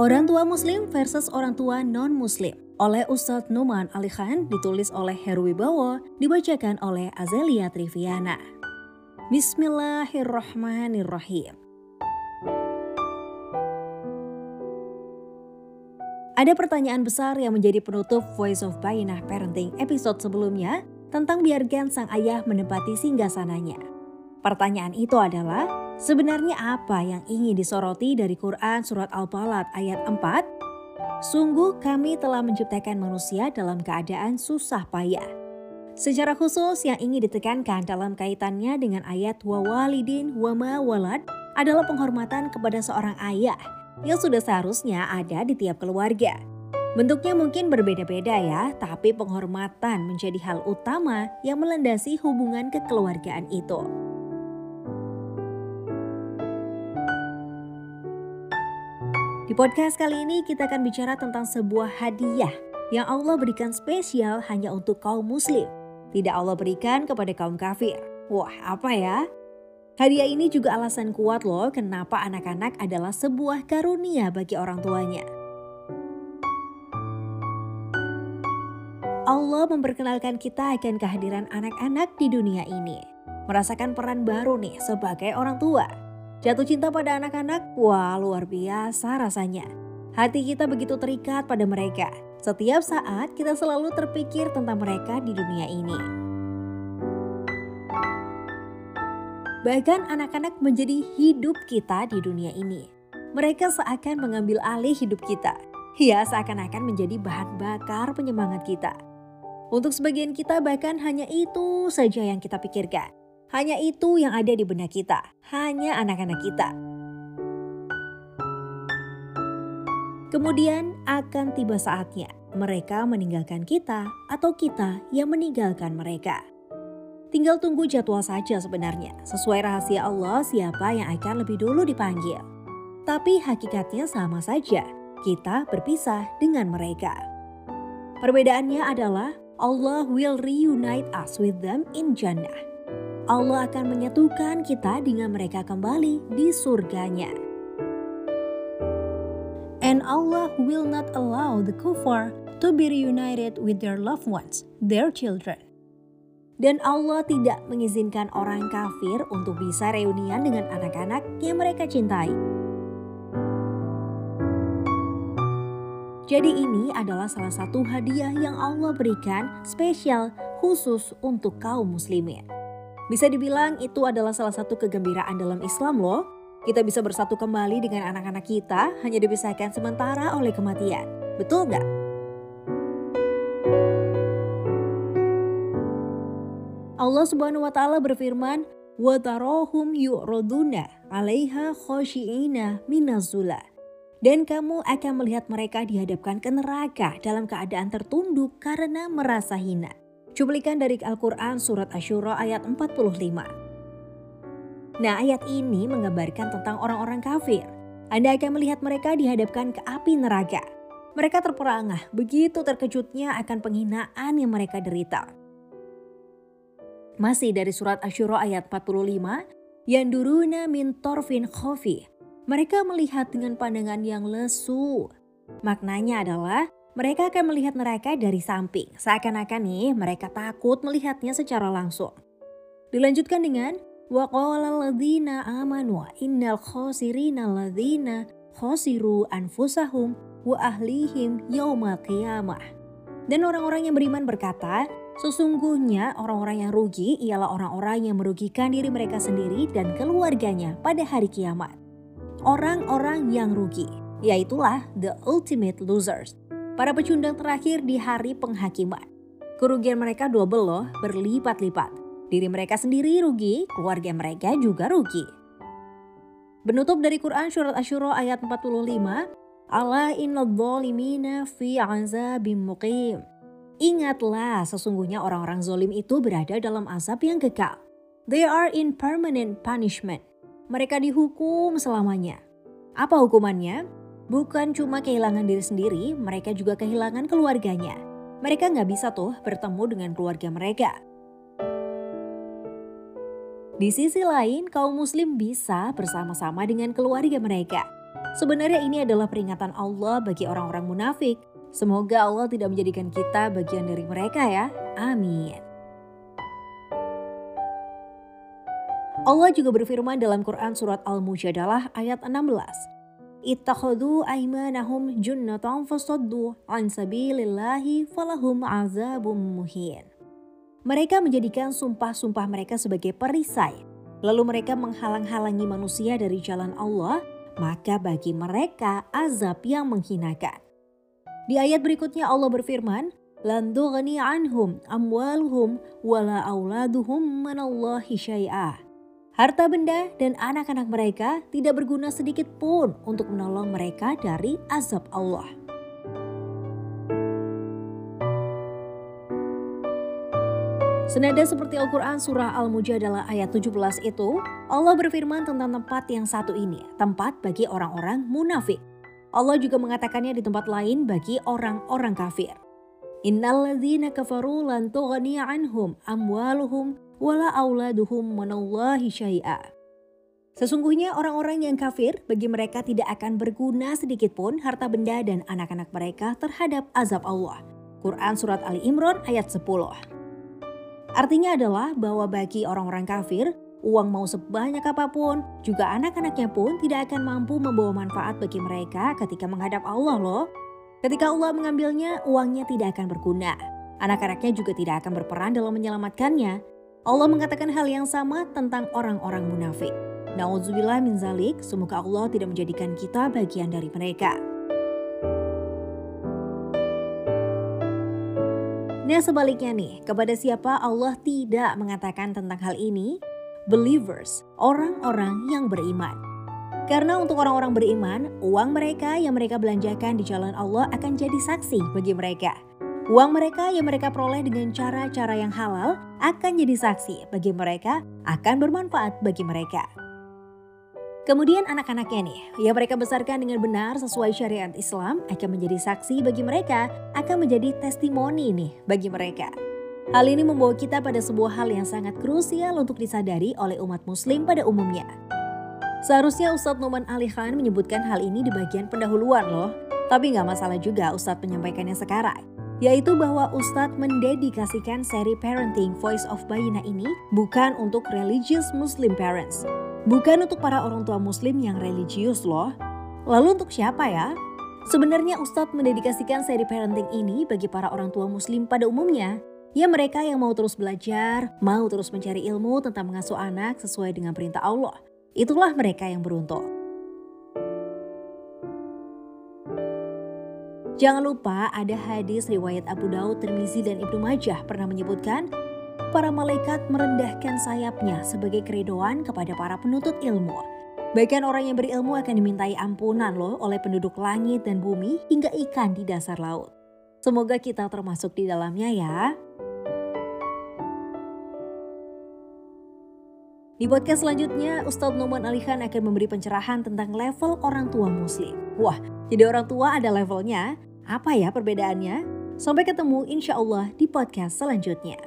Orang tua muslim versus orang tua non-muslim oleh Ustadz Numan Ali Khan ditulis oleh Heru Wibowo, dibacakan oleh Azelia Triviana. Bismillahirrahmanirrahim. Ada pertanyaan besar yang menjadi penutup Voice of Bainah Parenting episode sebelumnya tentang biarkan sang ayah menempati singgasananya. Pertanyaan itu adalah, sebenarnya apa yang ingin disoroti dari Quran Surat Al-Balad ayat 4? Sungguh kami telah menciptakan manusia dalam keadaan susah payah. Secara khusus yang ingin ditekankan dalam kaitannya dengan ayat wa walidin wa ma walad adalah penghormatan kepada seorang ayah yang sudah seharusnya ada di tiap keluarga. Bentuknya mungkin berbeda-beda ya, tapi penghormatan menjadi hal utama yang melandasi hubungan kekeluargaan itu. Di podcast kali ini kita akan bicara tentang sebuah hadiah yang Allah berikan spesial hanya untuk kaum muslim. Tidak Allah berikan kepada kaum kafir. Wah, apa ya? Hadiah ini juga alasan kuat loh kenapa anak-anak adalah sebuah karunia bagi orang tuanya. Allah memperkenalkan kita akan kehadiran anak-anak di dunia ini. Merasakan peran baru nih sebagai orang tua Jatuh cinta pada anak-anak, wah luar biasa rasanya. Hati kita begitu terikat pada mereka. Setiap saat kita selalu terpikir tentang mereka di dunia ini. Bahkan anak-anak menjadi hidup kita di dunia ini. Mereka seakan mengambil alih hidup kita. Ya seakan-akan menjadi bahan bakar penyemangat kita. Untuk sebagian kita bahkan hanya itu saja yang kita pikirkan. Hanya itu yang ada di benak kita, hanya anak-anak kita. Kemudian akan tiba saatnya mereka meninggalkan kita atau kita yang meninggalkan mereka. Tinggal tunggu jadwal saja sebenarnya, sesuai rahasia Allah siapa yang akan lebih dulu dipanggil. Tapi hakikatnya sama saja, kita berpisah dengan mereka. Perbedaannya adalah Allah will reunite us with them in Jannah. Allah akan menyatukan kita dengan mereka kembali di surganya. And Allah will not allow the kuffar to be reunited with their loved ones, their children. Dan Allah tidak mengizinkan orang kafir untuk bisa reunian dengan anak-anak yang mereka cintai. Jadi ini adalah salah satu hadiah yang Allah berikan spesial khusus untuk kaum muslimin. Bisa dibilang itu adalah salah satu kegembiraan dalam Islam loh. Kita bisa bersatu kembali dengan anak-anak kita hanya dipisahkan sementara oleh kematian. Betul nggak? Allah Subhanahu wa taala berfirman, "Wa tarahum yu'raduna 'alaiha khashi'ina minazula." Dan kamu akan melihat mereka dihadapkan ke neraka dalam keadaan tertunduk karena merasa hina. Cuplikan dari Al-Quran Surat Ashura ayat 45. Nah ayat ini menggambarkan tentang orang-orang kafir. Anda akan melihat mereka dihadapkan ke api neraka. Mereka terperangah, begitu terkejutnya akan penghinaan yang mereka derita. Masih dari surat Ashura ayat 45, Yanduruna min torfin khofi. Mereka melihat dengan pandangan yang lesu. Maknanya adalah mereka akan melihat neraka dari samping, seakan-akan nih mereka takut melihatnya secara langsung. Dilanjutkan dengan ladzina amanu innal khosirina ladzina khosiru anfusahum wa ahlihim yaumal qiyamah. Dan orang-orang yang beriman berkata, sesungguhnya orang-orang yang rugi ialah orang-orang yang merugikan diri mereka sendiri dan keluarganya pada hari kiamat. Orang-orang yang rugi, yaitulah the ultimate losers para pecundang terakhir di hari penghakiman. Kerugian mereka double loh, berlipat-lipat. Diri mereka sendiri rugi, keluarga mereka juga rugi. Penutup dari Quran Surat Ashura ayat 45, Allah inna dhalimina fi azabim muqim. Ingatlah, sesungguhnya orang-orang zolim itu berada dalam azab yang kekal. They are in permanent punishment. Mereka dihukum selamanya. Apa hukumannya? Bukan cuma kehilangan diri sendiri, mereka juga kehilangan keluarganya. Mereka nggak bisa tuh bertemu dengan keluarga mereka. Di sisi lain, kaum muslim bisa bersama-sama dengan keluarga mereka. Sebenarnya ini adalah peringatan Allah bagi orang-orang munafik. Semoga Allah tidak menjadikan kita bagian dari mereka ya. Amin. Allah juga berfirman dalam Quran surat Al-Mujadalah ayat 16. Ittakhadhu aimanahum junnatan fasaddu an sabilillahi falahum azabum muhin. Mereka menjadikan sumpah-sumpah mereka sebagai perisai. Lalu mereka menghalang-halangi manusia dari jalan Allah, maka bagi mereka azab yang menghinakan. Di ayat berikutnya Allah berfirman, "Lan anhum amwaluhum wala auladuhum manallahi syai'ah." Harta benda dan anak-anak mereka tidak berguna sedikit pun untuk menolong mereka dari azab Allah. Senada seperti Al-Quran surah Al-Mujadalah ayat 17 itu, Allah berfirman tentang tempat yang satu ini, tempat bagi orang-orang munafik. Allah juga mengatakannya di tempat lain bagi orang-orang kafir. Innalladzina kafaru lan anhum amwaluhum wala auladuhum manallahi syai'a. Sesungguhnya orang-orang yang kafir bagi mereka tidak akan berguna sedikit pun harta benda dan anak-anak mereka terhadap azab Allah. Quran Surat Ali Imran ayat 10 Artinya adalah bahwa bagi orang-orang kafir, uang mau sebanyak apa pun, juga anak-anaknya pun tidak akan mampu membawa manfaat bagi mereka ketika menghadap Allah loh. Ketika Allah mengambilnya, uangnya tidak akan berguna. Anak-anaknya juga tidak akan berperan dalam menyelamatkannya, Allah mengatakan hal yang sama tentang orang-orang munafik. Nauzubillah min zalik, semoga Allah tidak menjadikan kita bagian dari mereka. Nah sebaliknya nih, kepada siapa Allah tidak mengatakan tentang hal ini? Believers, orang-orang yang beriman. Karena untuk orang-orang beriman, uang mereka yang mereka belanjakan di jalan Allah akan jadi saksi bagi mereka. Uang mereka yang mereka peroleh dengan cara-cara yang halal akan jadi saksi bagi mereka, akan bermanfaat bagi mereka. Kemudian anak-anaknya nih, yang mereka besarkan dengan benar sesuai syariat Islam akan menjadi saksi bagi mereka, akan menjadi testimoni nih bagi mereka. Hal ini membawa kita pada sebuah hal yang sangat krusial untuk disadari oleh umat muslim pada umumnya. Seharusnya Ustadz Numan Ali Khan menyebutkan hal ini di bagian pendahuluan loh. Tapi nggak masalah juga Ustadz menyampaikannya sekarang yaitu bahwa Ustadz mendedikasikan seri Parenting Voice of Bayina ini bukan untuk religious Muslim parents, bukan untuk para orang tua Muslim yang religius loh. Lalu untuk siapa ya? Sebenarnya Ustadz mendedikasikan seri parenting ini bagi para orang tua Muslim pada umumnya. Ya mereka yang mau terus belajar, mau terus mencari ilmu tentang mengasuh anak sesuai dengan perintah Allah. Itulah mereka yang beruntung. Jangan lupa ada hadis riwayat Abu Daud, Tirmizi dan Ibnu Majah pernah menyebutkan para malaikat merendahkan sayapnya sebagai keridoan kepada para penuntut ilmu. Bahkan orang yang berilmu akan dimintai ampunan loh oleh penduduk langit dan bumi hingga ikan di dasar laut. Semoga kita termasuk di dalamnya ya. Di podcast selanjutnya, Ustadz Noman Alihan akan memberi pencerahan tentang level orang tua muslim. Wah, jadi orang tua ada levelnya, apa ya perbedaannya? Sampai ketemu insya Allah di podcast selanjutnya.